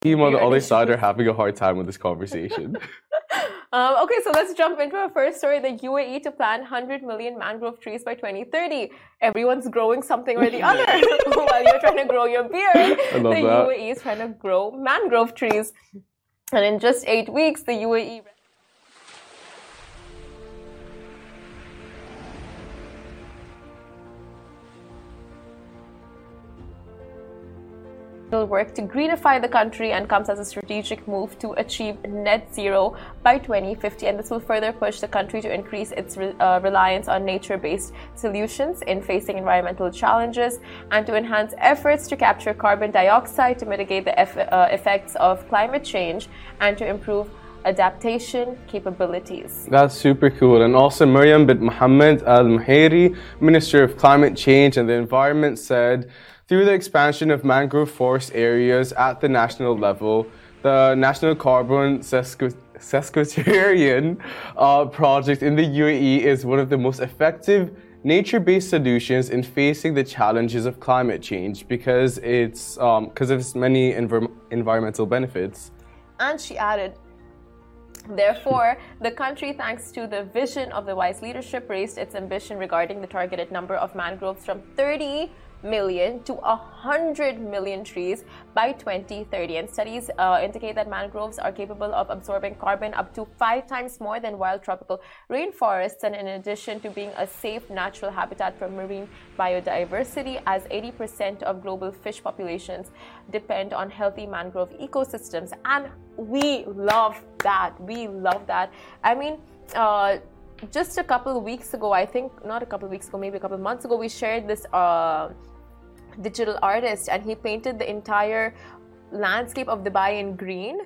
team on the other side are having a hard time with this conversation. Um, okay, so let's jump into our first story. The UAE to plant 100 million mangrove trees by 2030. Everyone's growing something or the other. While you're trying to grow your beard, the that. UAE is trying to grow mangrove trees. And in just eight weeks, the UAE will work to greenify the country and comes as a strategic move to achieve net zero by 2050. And this will further push the country to increase its re- uh, reliance on nature based solutions in facing environmental challenges and to enhance efforts to capture carbon dioxide to mitigate the eff- uh, effects of climate change and to improve adaptation capabilities. That's super cool. And also, Miriam bint Mohammed Almheiri, Minister of Climate Change and the Environment, said through the expansion of mangrove forest areas at the national level, the National Carbon Sesqu- uh, project in the UAE is one of the most effective nature-based solutions in facing the challenges of climate change because it's because of its many envir- environmental benefits. And she added, Therefore, the country, thanks to the vision of the wise leadership, raised its ambition regarding the targeted number of mangroves from 30 million to 100 million trees by 2030. And studies uh, indicate that mangroves are capable of absorbing carbon up to five times more than wild tropical rainforests. And in addition to being a safe natural habitat for marine biodiversity, as 80% of global fish populations depend on healthy mangrove ecosystems. And we love that. We love that. I mean, uh, just a couple of weeks ago, I think not a couple of weeks ago, maybe a couple of months ago, we shared this uh, digital artist, and he painted the entire landscape of Dubai in green.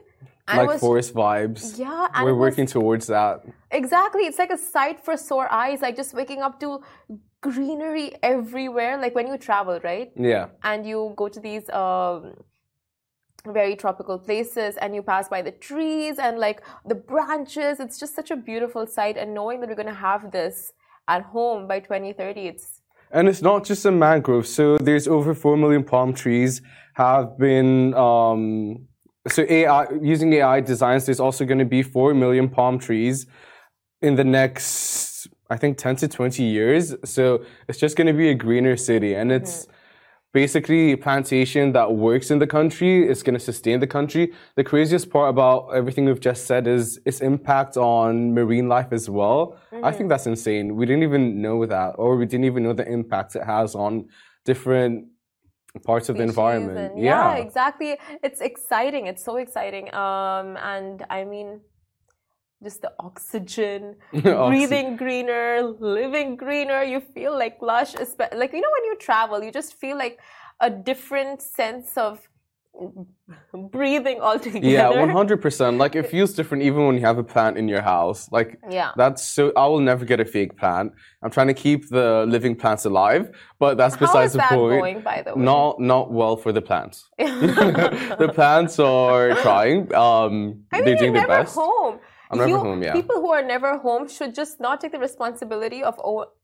And like was, forest vibes. Yeah, we're working towards that. Exactly, it's like a sight for sore eyes. Like just waking up to greenery everywhere. Like when you travel, right? Yeah. And you go to these. Um, very tropical places and you pass by the trees and like the branches it's just such a beautiful sight and knowing that we're going to have this at home by 2030 it's and it's not just a mangrove. So there's over 4 million palm trees have been um, so ai using ai designs there's also going to be 4 million palm trees in the next i think 10 to 20 years. So it's just going to be a greener city. And it's mm-hmm basically plantation that works in the country is going to sustain the country. The craziest part about everything we've just said is its impact on marine life as well. Mm-hmm. I think that's insane. We didn't even know that, or we didn't even know the impact it has on different parts of the environment. And, yeah. yeah, exactly. It's exciting. It's so exciting. Um, and I mean, just the oxygen, breathing greener, living greener. You feel like lush. Like, you know, when you travel, you just feel like a different sense of breathing altogether. Yeah, 100%. Like, it feels different even when you have a plant in your house. Like, yeah. that's so, I will never get a fake plant. I'm trying to keep the living plants alive, but that's How besides the that point. Going, by the way? Not, not well for the plants. the plants are trying. Um, I mean, they're doing their best. home. I'm never you, home, yeah. People who are never home should just not take the responsibility of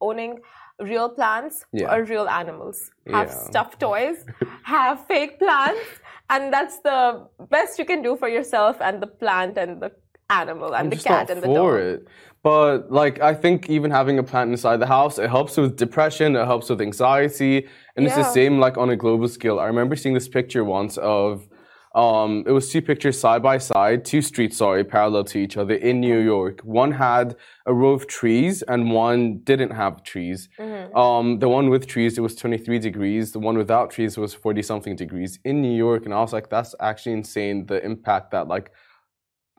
owning real plants yeah. or real animals. Have Yeah. stuffed toys, have fake plants, and that's the best you can do for yourself and the plant and the animal and I'm the cat and the for dog. it. But like I think even having a plant inside the house, it helps with depression, it helps with anxiety, and it's the same like on a global scale. I remember seeing this picture once of um, it was two pictures side by side, two streets, sorry, parallel to each other in New York. One had a row of trees and one didn't have trees. Mhm. Um, the one with trees, it was 23 degrees. The one without trees was 40 something degrees in New York. And I was like, that's actually insane the impact that, like,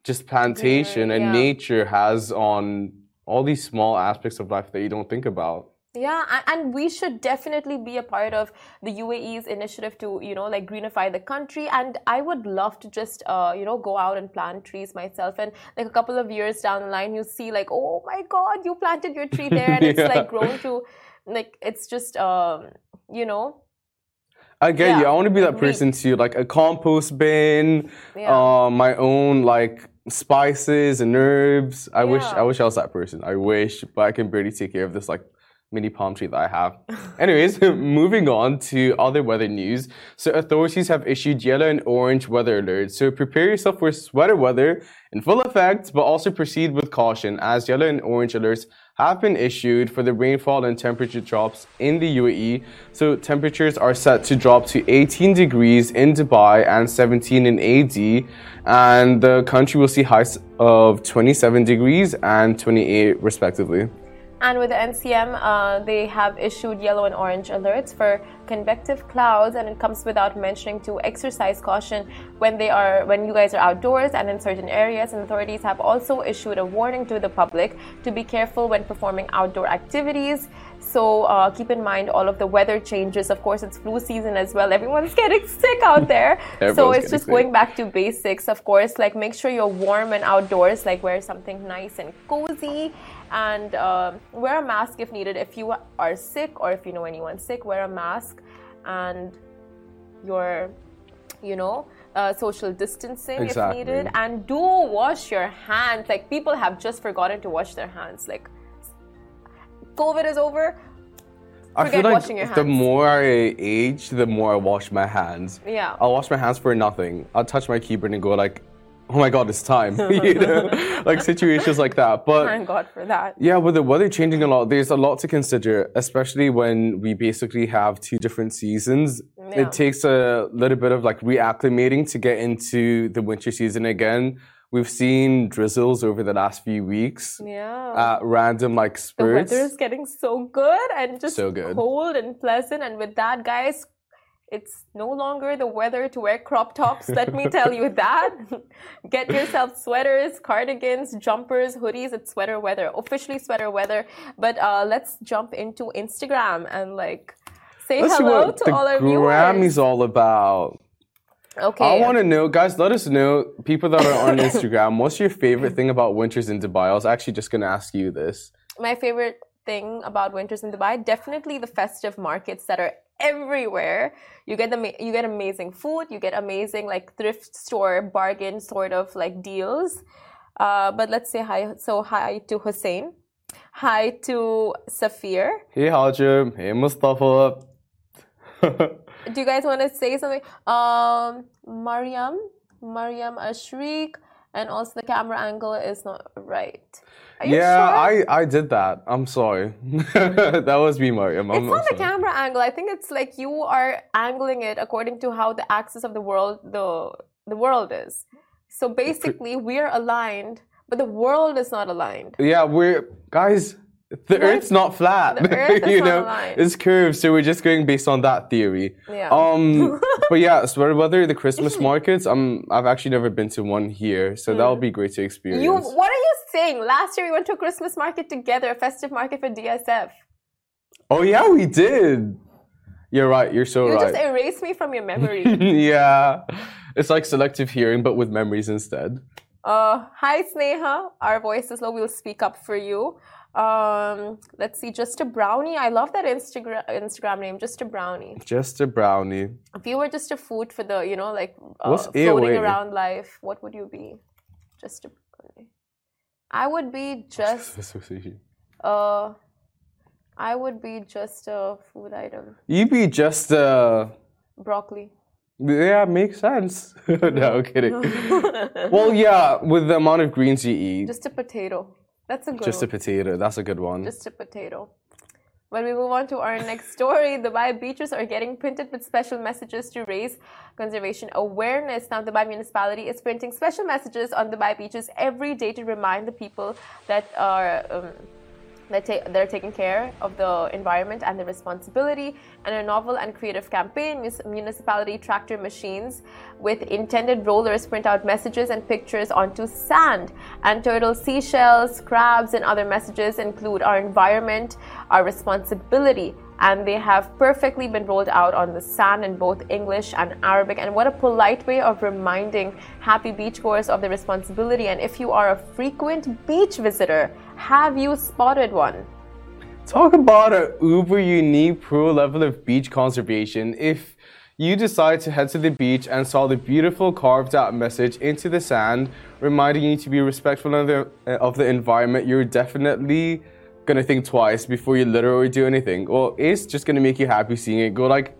just plantation Greenery, and nature has on all these small aspects of life that you don't think about. Yeah, and we should definitely be a part of the UAE's initiative to, you know, like greenify the country. And I would love to just, uh, you know, go out and plant trees myself. And like a couple of years down the line, you see, like, oh my God, you planted your tree there, and it's like grown to, like, it's just, um, you know, I get Yeah, you. I want to be that person too, like a compost bin, Yeah. uh, my own like spices and herbs. I wish I wish I was that person. I wish, but I can barely take care of this like mini palm tree that I have. Anyways, moving on to other weather news. So authorities have issued yellow and orange weather alerts. So prepare yourself for sweater weather in full effect, but also proceed with caution as yellow and orange alerts have been issued for the rainfall and temperature drops in the UAE. So temperatures are set to drop to 18 degrees in Dubai and 17 in AD, and the country will see highs of 27 degrees and 28 respectively. And with the NCM, uh, they have issued yellow and orange alerts for convective clouds, and it comes without mentioning to exercise caution when they are when you guys are outdoors and in certain areas. And authorities have also issued a warning to the public to be careful when performing outdoor activities. So uh, keep in mind all of the weather changes. Of course, it's flu season as well. Everyone's getting sick out there. so it's just sick. going back to basics. Of course, like make sure you're warm and outdoors. Like wear something nice and cozy and uh, wear a mask if needed. If you are sick or if you know anyone sick, wear a mask and your, you know, uh, social distancing exactly. if needed. And do wash your hands. Like people have just forgotten to wash their hands. Like COVID is over. I feel like the more I age, the more I wash my hands. Yeah. I'll wash my hands for nothing. I'll touch my keyboard and go like, oh my god, it's time. you know, like situations like that. But thank God for that. Yeah, with the weather changing a lot, there's a lot to consider, especially when we basically have two different seasons. Yeah. It takes a little bit of like reacclimating to get into the winter season again. We've seen drizzles over the last few weeks. Yeah. At random like spurts. The weather is getting so good and just so good. cold and pleasant. And with that, guys, it's no longer the weather to wear crop tops, let me tell you that. Get yourself sweaters, cardigans, jumpers, hoodies. It's sweater weather, officially sweater weather. But uh, let's jump into Instagram and like say let's hello to all our viewers. The is all about. Okay. I want to know, guys, let us know, people that are on Instagram, what's your favorite thing about winters in Dubai? I was actually just going to ask you this. My favorite thing about winters in Dubai, definitely the festive markets that are everywhere. You get the you get amazing food, you get amazing like thrift store bargain sort of like deals. Uh, but let's say hi. So hi to Hussein. Hi to Safir. Hey Hajim. Hey Mustafa. Do you guys want to say something? Um, Mariam, Mariam Ashrik, and also the camera angle is not right yeah, sure? I, I did that. I'm sorry. that was me, Mariam. I'm it's not the camera angle. I think it's like you are angling it according to how the axis of the world the the world is. So basically, we're aligned, but the world is not aligned. Yeah, we're guys. The Earth's not flat. The Earth you know, it's curved, so we're just going based on that theory. Yeah. Um, but yeah, so whether the Christmas markets, um, I've actually never been to one here, so mm. that'll be great to experience. You, what are you saying? Last year we went to a Christmas market together, a festive market for DSF. Oh yeah, we did. You're right. You're so you right. You just erased me from your memory. yeah, it's like selective hearing, but with memories instead. Uh, hi Sneha. Our voice is low. We'll speak up for you. Um, let's see, just a brownie. I love that Instagram Instagram name, just a brownie. Just a brownie. If you were just a food for the, you know, like uh, floating around life, what would you be? Just a brownie. I would be just. uh, I would be just a food item. You'd be just a. Broccoli. Yeah, makes sense. no, kidding. well, yeah, with the amount of greens you eat. Just a potato. That's a good Just one. a potato. That's a good one. Just a potato. When we move on to our next story, the Dubai beaches are getting printed with special messages to raise conservation awareness. Now, the Dubai municipality is printing special messages on Dubai beaches every day to remind the people that are. Um, that ta- they're taking care of the environment and the responsibility. And a novel and creative campaign, municipality tractor machines with intended rollers print out messages and pictures onto sand. And turtle seashells, crabs, and other messages include our environment, our responsibility, and they have perfectly been rolled out on the sand in both English and Arabic. And what a polite way of reminding happy beachgoers of their responsibility. And if you are a frequent beach visitor, have you spotted one? Talk about an uber unique pro level of beach conservation. If you decide to head to the beach and saw the beautiful carved out message into the sand, reminding you to be respectful of the, eh, of the environment, you're definitely gonna think twice before you literally do anything. Well, A is just gonna make you happy seeing it. Go like,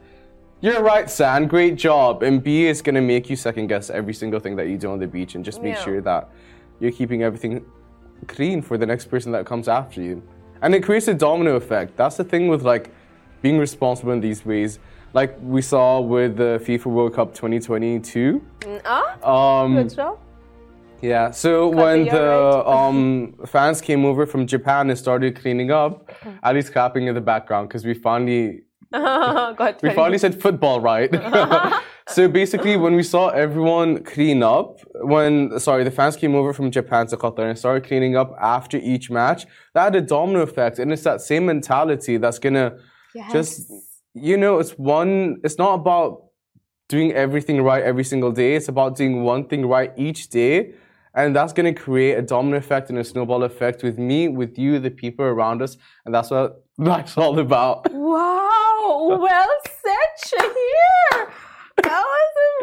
you're right, San, great job. And B is gonna make you second guess every single thing that you do on the beach and just make Yeah. sure that you're keeping everything clean for the next person that comes after you. And it creates a domino effect. That's the thing with like being responsible in these ways. Like we saw with the FIFA World Cup 2022. Mm, Ah, Um, good job. yeah, so when the the um, fans came over from Japan and started cleaning up, Ali's clapping in the background because we finally we finally said football right. so basically, when we saw everyone clean up, when sorry, the fans came over from Japan to Qatar and started cleaning up after each match, that had a domino effect, and it's that same mentality that's gonna Yes. just you know, it's one. It's not about doing everything right every single day. It's about doing one thing right each day. And that's going to create a domino effect and a snowball effect with me, with you, the people around us. And that's what life's all about. Wow, well said, Shahir.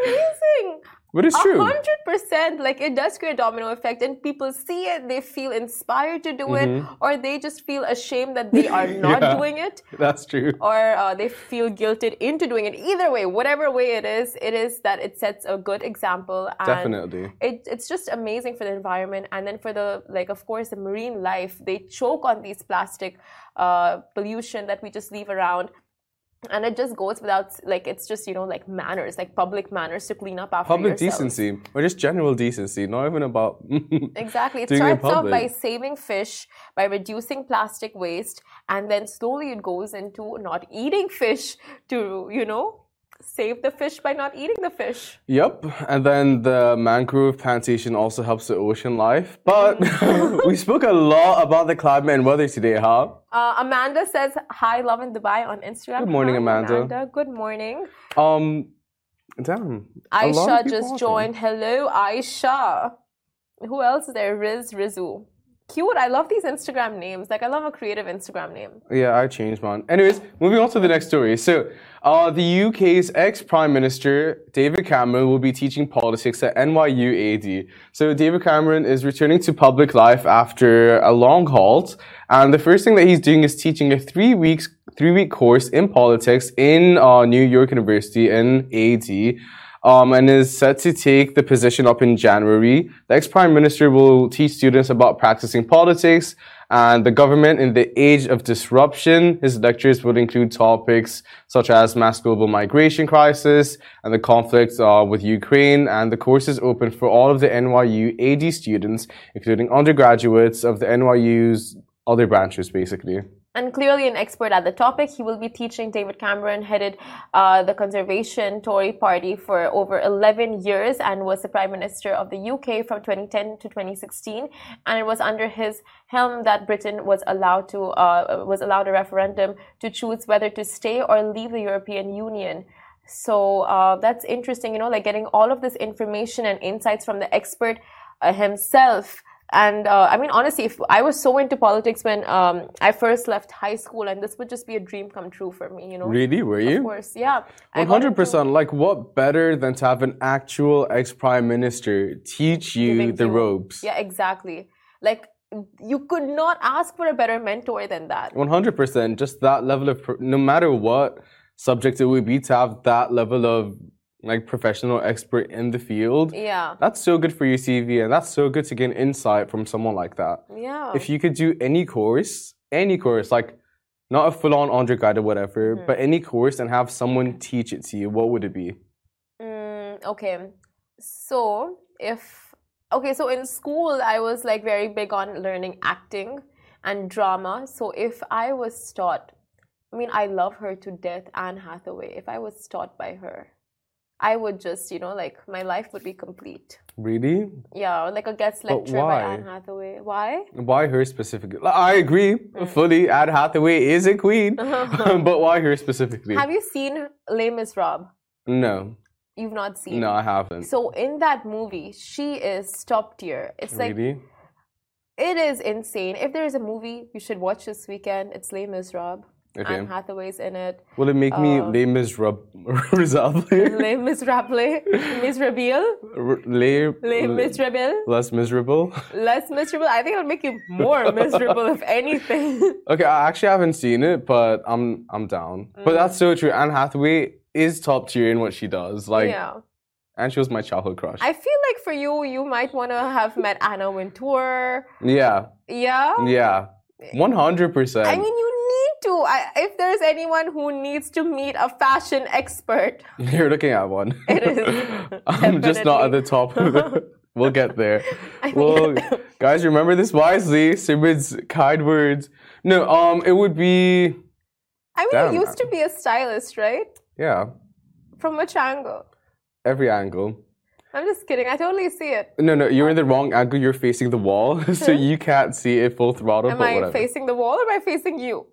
Amazing. But it's true. hundred percent. Like it does create a domino effect, and people see it, they feel inspired to do it, or they just feel ashamed that they are not Mm-hmm. Yeah. doing it, That's true. or uh, they feel guilted into doing it. Either way, whatever way it is, it is that it sets a good example. And Definitely. it, it's just amazing for the environment and then for the like of course the marine life they choke on these plastic uh, pollution that we just leave around and it just goes without like it's just you know like manners like public manners to clean up after Public yourselves. decency, or just general decency, not even about. Exactly. It starts off by saving fish, by reducing plastic waste, and then slowly it goes into not eating fish to, you know, save the fish by not eating the fish. Yep, and then the mangrove plantation also helps the ocean life. But we spoke a lot about the climate and weather today, huh? Uh, Amanda says, Hi, Lovin Dubai on Instagram. Good morning, Hi, Amanda. Good morning. Um, damn. a lot of Aisha just joined. Hello, Aisha. Who else is there? Riz, Rizu. Cute. I love these Instagram names. Like, I love a creative Instagram name. Yeah, I changed mine. Anyways, moving on to the next story. So, uh, the UK's ex Prime Minister David Cameron will be teaching politics at NYU AD. So, David Cameron is returning to public life after a long halt, and the first thing that he's doing is teaching a three weeks three week course in politics in uh, New York University in AD. Um, and is set to take the position up in January. The ex-prime minister will teach students about practicing politics and the government in the age of disruption. His lectures will include topics such as mass global migration crisis and the conflict uh, with Ukraine. And the course is open for all of the NYU AD students, including undergraduates of the NYU's other branches, basically. And clearly an expert at the topic, he will be teaching. David Cameron headed uh, the Conservation Tory party for over 11 years and was the Prime Minister of the UK from 2010 to 2016. And it was under his helm that Britain was allowed to uh, was allowed a referendum to choose whether to stay or leave the European Union. So uh, that's interesting, you know, like getting all of this information and insights from the expert uh, himself. And uh, I mean, honestly, if I was so into politics when um, I first left high school, and this would just be a dream come true for me, you know. Really? Were you? Of course, yeah. One hundred percent. Like, what better than to have an actual ex prime minister teach you giving the you- ropes? Yeah, exactly. Like you could not ask for a better mentor than that. One hundred percent. Just that level of, no matter what subject it would be, to have that level of like professional expert in the field. Yeah, That's so good for your CV, and that's so good to gain insight from someone like that. yeah. If you could do any course, any course, like not a full-on undergrad or whatever, Mm-hmm. but any course, and have someone teach it to you, what would it be? Mm, okay. So if okay, so in school I was like very big on learning acting and drama. So if I was taught, I mean, I love her to death, Anne Hathaway. If I was taught by her, I would just, you know, like my life would be complete. Really? Yeah, like a guest lecture by? Anne Hathaway. Why? Why her specifically? I agree Mm. fully. Anne Hathaway is a queen, but why her specifically? Have you seen Les Miserables? no, You've not seen. no, I haven't. So in that movie, she is top tier. It's like really? It is insane. If there is a movie you should watch this weekend, it's Les Miserables. Okay. Anne Hathaway's in it. Will it make me Uh, Les Miserables? Les Miserables, Miserable, Les, Les Miserable, less miserable? less miserable. I think it'll make you more miserable, if anything. Okay, I actually haven't seen it, but I'm I'm down. But that's so true. Anne Hathaway is top tier in what she does. Like, yeah. and she was my childhood crush. I feel like for you, you might want to have met Anna Wintour. yeah, Yeah. yeah, one hundred percent. I mean, you to. I, if there's anyone who needs to meet a fashion expert, You're looking at one. It is, I'm just not at the top of. We'll get there. I Well, guys, remember this wisely. Simid's kind words. No, um, it would be I mean, Damn. you used to be a stylist, right? yeah, From which angle? every angle. I'm just kidding. I totally see it. No, no, you're in the wrong angle. You're facing the wall, so you can't see it full throttle. Am but I whatever. facing the wall or am I facing you?